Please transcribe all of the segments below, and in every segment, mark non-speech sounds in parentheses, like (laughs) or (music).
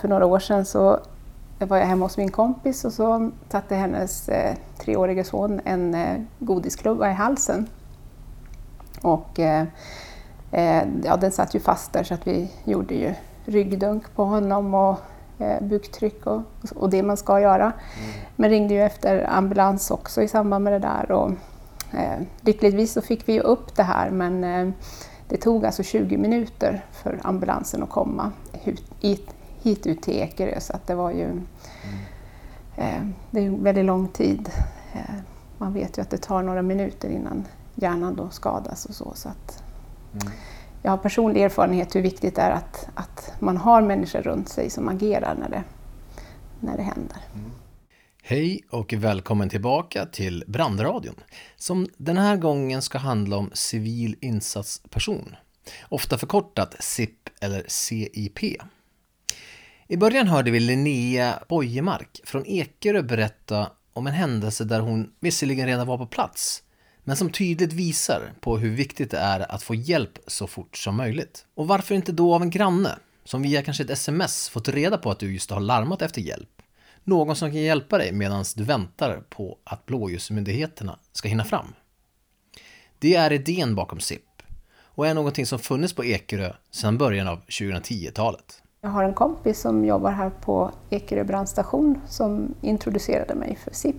För några år sedan så var jag hemma hos min kompis och så satte hennes eh, treårige son en eh, godisklubba i halsen. Och eh, eh, ja, den satt ju fast där så att vi gjorde ju ryggdunk på honom och eh, buktryck och, och det man ska göra. Mm. Men ringde ju efter ambulans också i samband med det där. Och, eh, lyckligtvis så fick vi ju upp det här men eh, det tog alltså 20 minuter för ambulansen att komma hit, hit ut till Ekerö så att det var ju mm. eh, det är väldigt lång tid. Eh, man vet ju att det tar några minuter innan hjärnan då skadas och så. så att, mm. Jag har personlig erfarenhet hur viktigt det är att, att man har människor runt sig som agerar när det, när det händer. Mm. Hej och välkommen tillbaka till Brandradion som den här gången ska handla om civil insatsperson. Ofta förkortat CIP eller CIP. I början hörde vi Linnea Bojemark från Ekerö berätta om en händelse där hon visserligen redan var på plats men som tydligt visar på hur viktigt det är att få hjälp så fort som möjligt. Och varför inte då av en granne som via kanske ett sms fått reda på att du just har larmat efter hjälp någon som kan hjälpa dig medan du väntar på att blåljusmyndigheterna ska hinna fram. Det är idén bakom SIP och är någonting som funnits på Ekerö sedan början av 2010-talet. Jag har en kompis som jobbar här på Ekerö brandstation som introducerade mig för SIP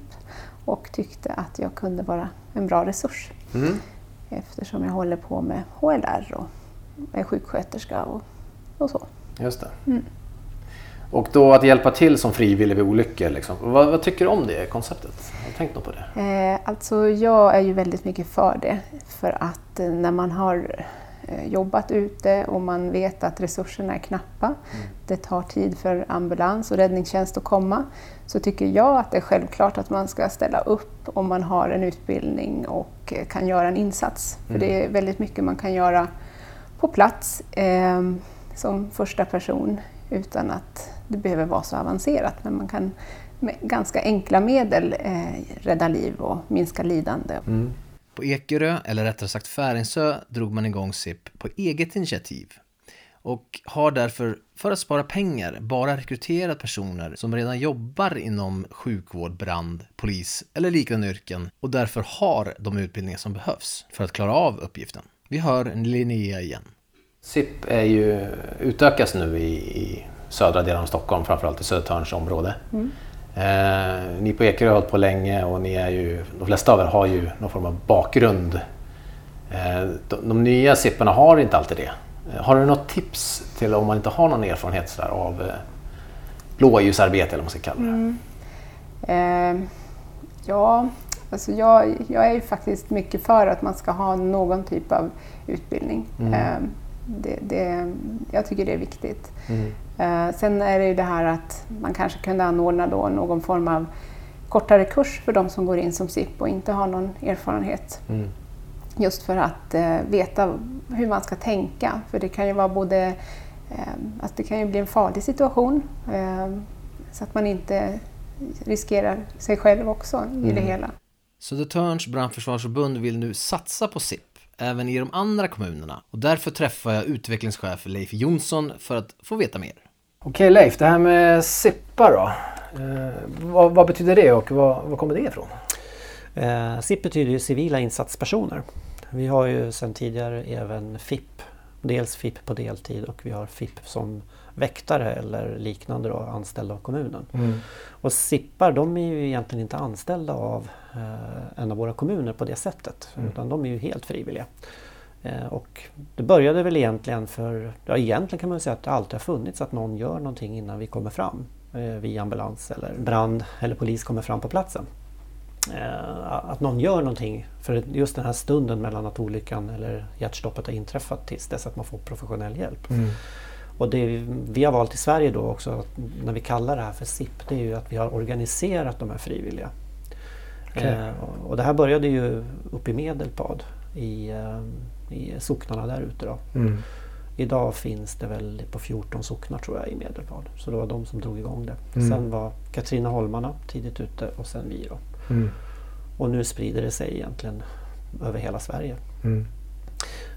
och tyckte att jag kunde vara en bra resurs mm. eftersom jag håller på med HLR och är sjuksköterska och, och så. Just det. Mm. Och då att hjälpa till som frivillig vid olyckor, liksom. vad, vad, tycker du om det konceptet? Har du tänkt något på det? Eh, alltså jag är ju väldigt mycket för det. För att eh, när man har jobbat ute och man vet att resurserna är knappa, mm. det tar tid för ambulans och räddningstjänst att komma, så tycker jag att det är självklart att man ska ställa upp om man har en utbildning och eh, kan göra en insats. För mm. det är väldigt mycket man kan göra på plats eh, som första person utan att det behöver vara så avancerat. Men man kan med ganska enkla medel eh, rädda liv och minska lidande. Mm. På Ekerö, eller rättare sagt Färingsö, drog man igång SIP på eget initiativ och har därför, för att spara pengar, bara rekryterat personer som redan jobbar inom sjukvård, brand, polis eller liknande yrken och därför har de utbildningar som behövs för att klara av uppgiften. Vi hör Linnea igen. SIP är ju, utökas nu i, i södra delen av Stockholm, framförallt i Södertörns område. Mm. Eh, ni på Ekerö har hållit på länge och ni är ju, de flesta av er har ju någon form av bakgrund. Eh, de, de, nya SIParna har inte alltid det. Eh, har du något tips till om man inte har någon erfarenhet sådär, av eh, blåljusarbete eller vad man ska kalla det? Mm. Eh, ja, alltså jag, jag är ju faktiskt mycket för att man ska ha någon typ av utbildning. Mm. Det, det, jag tycker det är viktigt. Mm. Eh, sen är det ju det här att man kanske kunde anordna då någon form av kortare kurs för de som går in som SIP och inte har någon erfarenhet. Mm. Just för att eh, veta hur man ska tänka. För det kan ju vara både eh, alltså det kan ju bli en farlig situation eh, så att man inte riskerar sig själv också i mm. det hela. Södertörns brandförsvarsförbund vill nu satsa på SIP även i de andra kommunerna och därför träffar jag utvecklingschef Leif Jonsson för att få veta mer. Okej Leif, det här med SIPPA då. Eh, vad, vad, betyder det och vad, vad kommer det ifrån? Eh, SIP betyder ju civila insatspersoner. Vi har ju sedan tidigare även FIP. Dels FIP på deltid och vi har FIP som väktare eller liknande då, anställda av kommunen. Mm. Och SIPar de är ju egentligen inte anställda av eh, en av våra kommuner på det sättet. Mm. Utan de är ju helt frivilliga. Eh, och det började väl egentligen för, ja egentligen kan man säga att det alltid har funnits att någon gör någonting innan vi kommer fram. Eh, via ambulans eller brand eller polis kommer fram på platsen. Eh, att någon gör någonting för just den här stunden mellan att olyckan eller hjärtstoppet har inträffat tills dess att man får professionell hjälp. Mm. Och det vi har valt i Sverige då också, när vi kallar det här för SIP, det är ju att vi har organiserat de här frivilliga. Okay. Eh, och det här började ju uppe i Medelpad, i, eh, i socknarna där ute. Då. Mm. Idag finns det väl på 14 socknar tror jag i Medelpad. Så det var de som drog igång det. Mm. Sen var Katrineholmarna tidigt ute och sen vi då. Mm. Och nu sprider det sig egentligen över hela Sverige. Mm.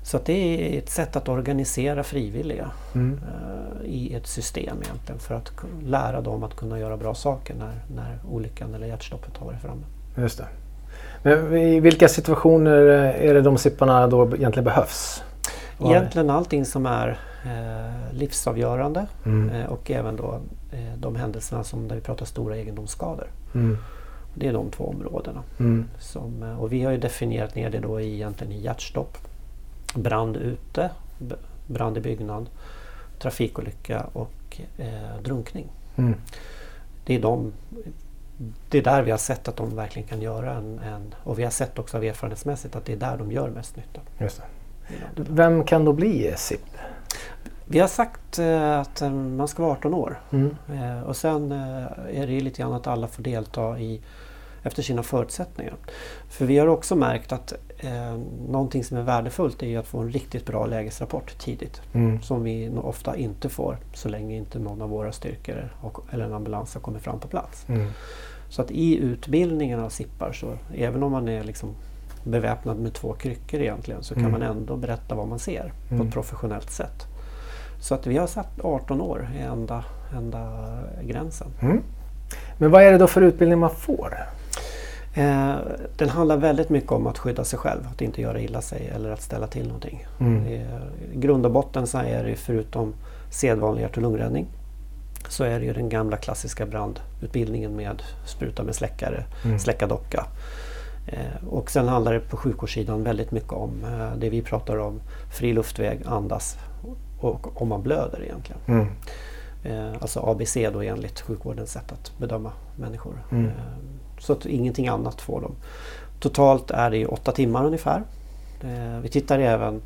Så att det är ett sätt att organisera frivilliga mm. uh, i ett system egentligen för att lära dem att kunna göra bra saker när, när olyckan eller hjärtstoppet har varit framme. Just det. Men I vilka situationer är det de sipparna då egentligen behövs? Egentligen allting som är eh, livsavgörande mm. eh, och även då eh, de händelserna som där vi pratar stora egendomsskador. Mm. Det är de två områdena. Mm. Som, eh, och vi har ju definierat ner det då i, egentligen i hjärtstopp, brand ute, brand i byggnad, trafikolycka och eh, drunkning. Mm. Det är de det är där vi har sett att de verkligen kan göra en, en, och vi har sett också av erfarenhetsmässigt att det är där de gör mest nytta. Just det. Vem kan då bli SIP? Vi har sagt eh, att eh, man ska vara 18 år mm. eh, och sen är det lite grann att alla får delta i efter sina förutsättningar. För vi har också märkt att eh, någonting som är värdefullt är att få en riktigt bra lägesrapport tidigt. Mm. Som vi ofta inte får så länge inte någon av våra styrkor eller en ambulans har kommit fram på plats. Mm. Så att i utbildningen av SIPPar så även om man är liksom beväpnad med två kryckor egentligen så kan mm. man ändå berätta vad man ser på ett mm. professionellt sätt. Så att vi har satt 18 år i enda, enda gränsen. Mm. Men vad är det då för utbildning man får? Eh, den handlar väldigt mycket om att skydda sig själv, att inte göra illa sig eller att ställa till någonting. Mm. I grund och botten så är det förutom sedvanlig hjärt och lungräddning så är det ju den gamla klassiska brandutbildningen med spruta med släckare, mm. släcka docka. Eh, och sen handlar det på sjukvårdssidan väldigt mycket om eh, det vi pratar om, fri luftväg, andas och om man blöder egentligen. Mm. Eh, alltså ABC då enligt sjukvårdens sätt att bedöma människor. Mm. Så att ingenting annat får de. Totalt är det åtta timmar ungefär. Eh, vi tittar även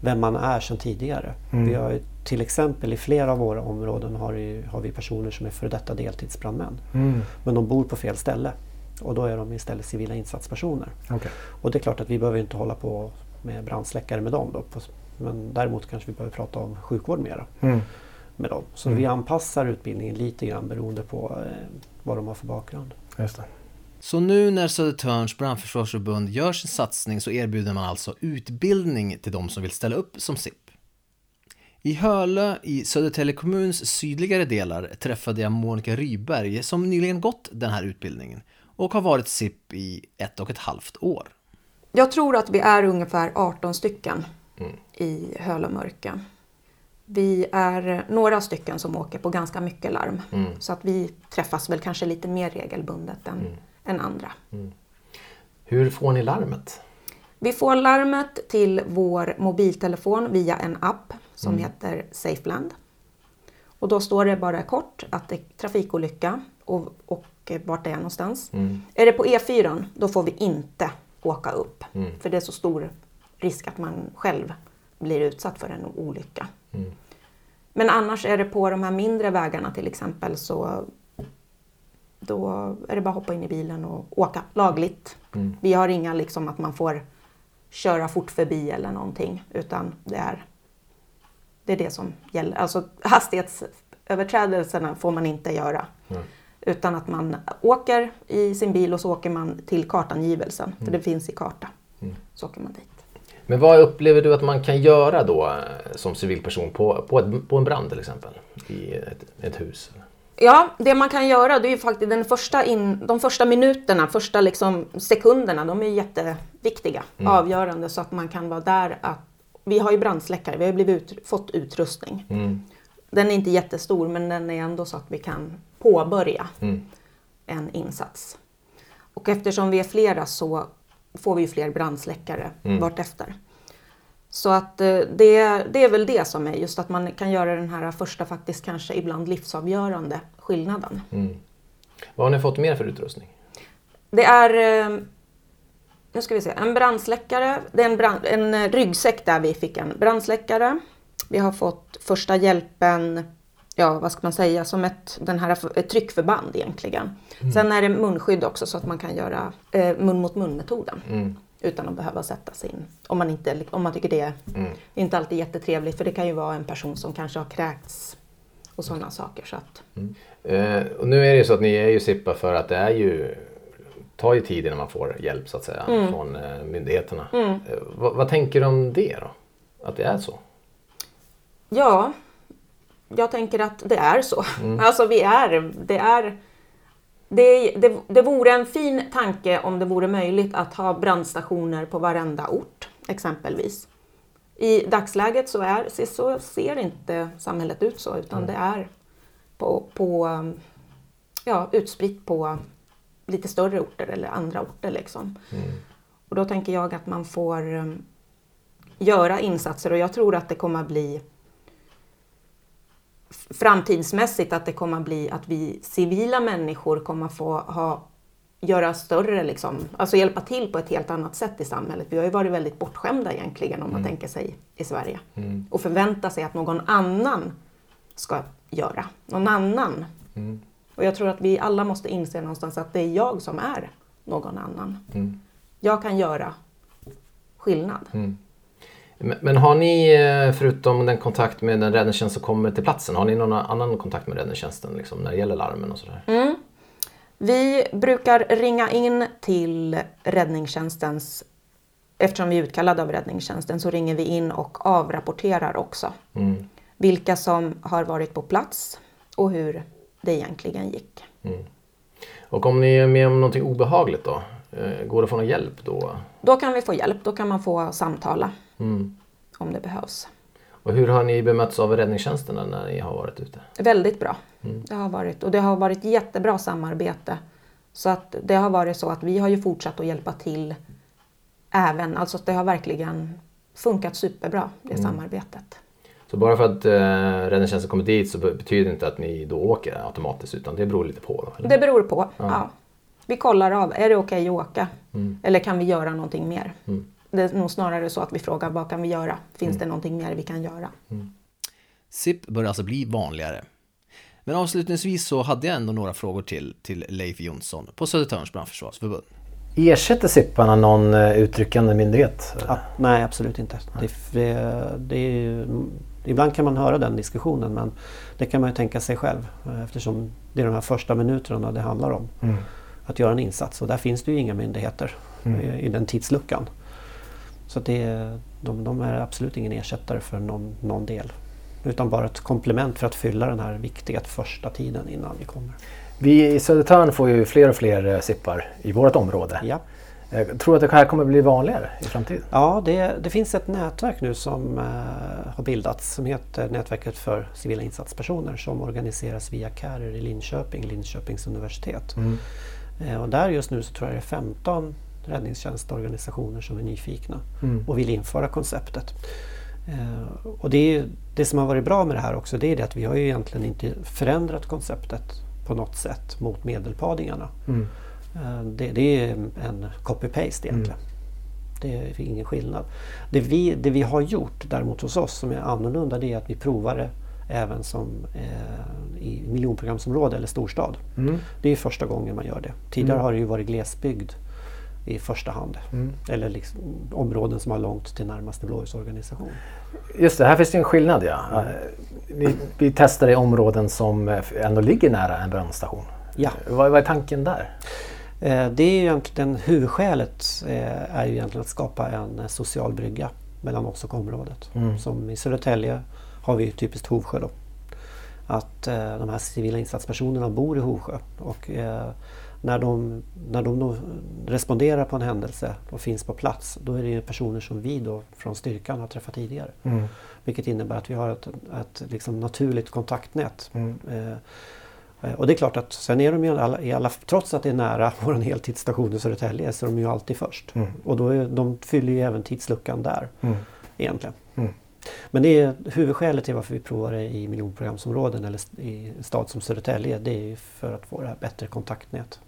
vem man är sedan tidigare. Mm. Vi har till exempel i flera av våra områden har, ju, har vi personer som är före detta deltidsbrandmän. Mm. Men de bor på fel ställe och då är de istället civila insatspersoner. Okay. Och det är klart att vi behöver inte hålla på med brandsläckare med dem. Då, men däremot kanske vi behöver prata om sjukvård mera. Mm. Med dem. Så mm. vi anpassar utbildningen lite grann beroende på eh, vad de har för bakgrund. Just det. Så nu när Södertörns brandförsvarsförbund gör sin satsning så erbjuder man alltså utbildning till de som vill ställa upp som SIP. I Hölö i Södertälje kommuns sydligare delar träffade jag Monica Ryberg som nyligen gått den här utbildningen och har varit SIP i ett och ett halvt år. Jag tror att vi är ungefär 18 stycken mm. i Hölö mörka. Vi är några stycken som åker på ganska mycket larm mm. så att vi träffas väl kanske lite mer regelbundet än mm än andra. Mm. Hur får ni larmet? Vi får larmet till vår mobiltelefon via en app som mm. heter Safeland. Och då står det bara kort att det är trafikolycka och, och vart det är någonstans. Mm. Är det på E4 då får vi inte åka upp mm. för det är så stor risk att man själv blir utsatt för en olycka. Mm. Men annars är det på de här mindre vägarna till exempel så då är det bara att hoppa in i bilen och åka lagligt. Mm. Vi har inga liksom att man får köra fort förbi eller någonting utan det är det, är det som gäller. Alltså hastighetsöverträdelserna får man inte göra. Mm. Utan att man åker i sin bil och så åker man till kartangivelsen, mm. för det finns i karta. Mm. Så åker man dit. Men vad upplever du att man kan göra då eh, som civilperson på, på, ett, på en brand till exempel i ett, ett hus? Ja, det man kan göra det är ju faktiskt den första in, de första minuterna, första liksom sekunderna, de är jätteviktiga, mm. avgörande så att man kan vara där. Att, vi har ju brandsläckare, vi har blivit ut, fått utrustning. Mm. Den är inte jättestor men den är ändå så att vi kan påbörja mm. en insats. Och eftersom vi är flera så får vi ju fler brandsläckare mm. vartefter. Så att eh, det, det är väl det som är just att man kan göra den här första faktiskt kanske ibland livsavgörande skillnaden. Mm. Vad har ni fått mer för utrustning? Det är eh, nu ska vi se, en brandsläckare, det är en, brand, en ryggsäck där vi fick en brandsläckare. Vi har fått första hjälpen, ja vad ska man säga, som ett, den här, ett tryckförband egentligen. Mm. Sen är det munskydd också så att man kan göra eh, mun mot mun metoden. Mm utan att behöva sätta sig in. Om man, inte, om man tycker det är mm. inte alltid jättetrevligt för det kan ju vara en person som kanske har kräkts och sådana saker. Så att. Mm. Eh, och nu är det ju så att ni är ju SIPPA för att det är ju tar ju tid innan man får hjälp så att säga från eh, myndigheterna. Eh, vad, vad tänker du om det då? Att det är så? Ja, jag tänker att det är så. Alltså vi är, det är det, det, det vore en fin tanke om det vore möjligt att ha brandstationer på varenda ort, exempelvis. I dagsläget så, är, så ser inte samhället ut så, utan det är på, på, ja, utspritt på lite större orter eller andra orter. Liksom. Och då tänker jag att man får um, göra insatser och jag tror att det kommer att bli framtidsmässigt att det kommer att bli att vi civila människor kommer att få ha, göra större, liksom, alltså hjälpa till på ett helt annat sätt i samhället. Vi har ju varit väldigt bortskämda egentligen om man tänker sig i Sverige. Och förvänta sig att någon annan ska göra. Någon annan. Och jag tror att vi alla måste inse någonstans att det är jag som är någon annan. Jag kan göra skillnad. Men, har ni, eh, förutom den kontakt med den räddningstjänst som kommer till platsen, har ni någon annan kontakt med räddningstjänsten liksom, när det gäller larmen och sådär? Vi brukar ringa in till räddningstjänstens, eftersom vi är utkallade av räddningstjänsten, så ringer vi in och avrapporterar också. Vilka som har varit på plats och hur det egentligen gick. Och om ni är med om någonting obehagligt då? Eh, Går det att få någon hjälp då? Då kan vi få hjälp, då kan man få samtala om det behövs. Och hur har ni bemötts av räddningstjänsten när ni har varit ute? Väldigt bra. Det har varit, och det har varit jättebra samarbete. Så att det har varit så att vi har ju fortsatt att hjälpa till även, alltså det har verkligen funkat superbra det samarbetet. Så bara för att eh, räddningstjänsten kommer dit så be- betyder det inte att ni då åker automatiskt utan det beror lite på? Då, eller? Det beror på. Ja. Vi kollar av, är det okej att åka? Eller kan vi göra någonting mer? Det är nog snarare så att vi frågar, vad kan vi göra? Finns det någonting mer vi kan göra? SIP bör alltså bli vanligare. Men avslutningsvis så hade jag ändå några frågor till, till Leif Jonsson på Södertörns brandförsvarsförbund. Ersätter SIPparna någon eh, uttryckande myndighet? Ja, nej, absolut inte. Det, det, det är ibland kan man höra den diskussionen men det kan man ju tänka sig själv eh, eftersom det är de här första minuterna det handlar om. Att göra en insats och där finns det ju inga myndigheter i, i den tidsluckan. Så det, de, de är absolut ingen ersättare för någon, någon del. Utan bara ett komplement för att fylla den här viktiga första tiden innan vi kommer. Vi i Södertörn får ju fler och fler eh, SIPar i vårt område. Ja. Eh, Tror du att det här kommer bli vanligare i framtiden? Ja, det, det finns ett nätverk nu som eh, har bildats som heter Nätverket för civila insatspersoner som organiseras via CARER i Linköping, Linköpings universitet. Eh, och där just nu så tror jag det är 15 räddningstjänstorganisationer som är nyfikna och vill införa konceptet. Eh, och det, är, det som har varit bra med det här också det är det att vi har ju egentligen inte förändrat konceptet på något sätt mot medelpadingarna. Eh, det, det är en copy-paste egentligen. Det är ingen skillnad. Det vi, det vi har gjort däremot hos oss som är annorlunda det är att vi provar det även som eh, i miljonprogramsområde eller storstad. Det är första gången man gör det. Tidigare har det ju varit glesbygd i första hand. Eller liksom, områden som har långt till närmaste blåljusorganisation. Just det, här finns det en skillnad ja. Eh, Vi, vi testar i områden som eh, ändå ligger nära en brandstation. Ja. Vad, vad är tanken där? Eh, Det är ju egentligen huvudskälet eh, är ju egentligen att skapa en eh, social brygga mellan oss och området. Som i Södertälje har vi typiskt Hovsjö då. Att eh, de här civila insatspersonerna bor i Hovsjö och eh, när de, när de då responderar på en händelse och finns på plats då är det ju personer som vi då från styrkan har träffat tidigare. Vilket innebär att vi har ett, ett liksom naturligt kontaktnät. Eh, Eh, Och det är klart att sen är de ju alla, i alla, trots att det är nära (laughs) vår heltidsstation i Södertälje så är de ju alltid först. Och då är, de fyller ju även tidsluckan där egentligen. Men det är huvudskälet till varför vi provar det i miljonprogramsområden eller i en stad som Södertälje. Det är för att få det här bättre kontaktnät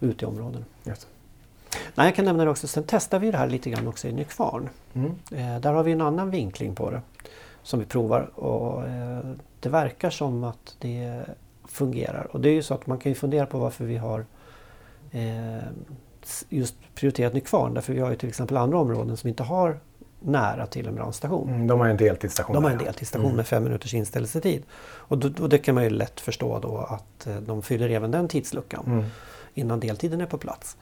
ute i områden. Just. Nej, jag kan nämna det också. Sen testar vi det här lite grann också i Nykvarn. Eh, där har vi en annan vinkling på det som vi provar och eh, det verkar som att det fungerar. Och det är ju så att man kan ju fundera på varför vi har eh, just prioriterat Nykvarn. Därför vi har ju till exempel andra områden som inte har nära till en brandstation. Mm, De har en deltidsstation. De har en deltidsstation med fem minuters inställelsetid. Och, då, och det kan man ju lätt förstå då att eh, de fyller även den tidsluckan. innan deltiden är på plats.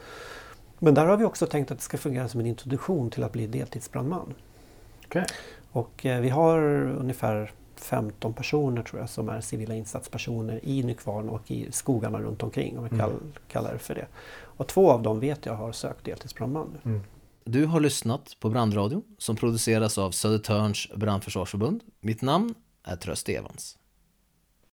Men där har vi också tänkt att det ska fungera som en introduktion till att bli deltidsbrandman. Okay. Och eh, vi har ungefär 15 personer tror jag som är civila insatspersoner i Nykvarn och i skogarna runt omkring om vi mm. kallar det för det. Och två av dem vet jag har sökt deltidsbrandman nu. Du har lyssnat på Brandradion som produceras av Södertörns brandförsvarsförbund. Mitt namn är Tröst Evans.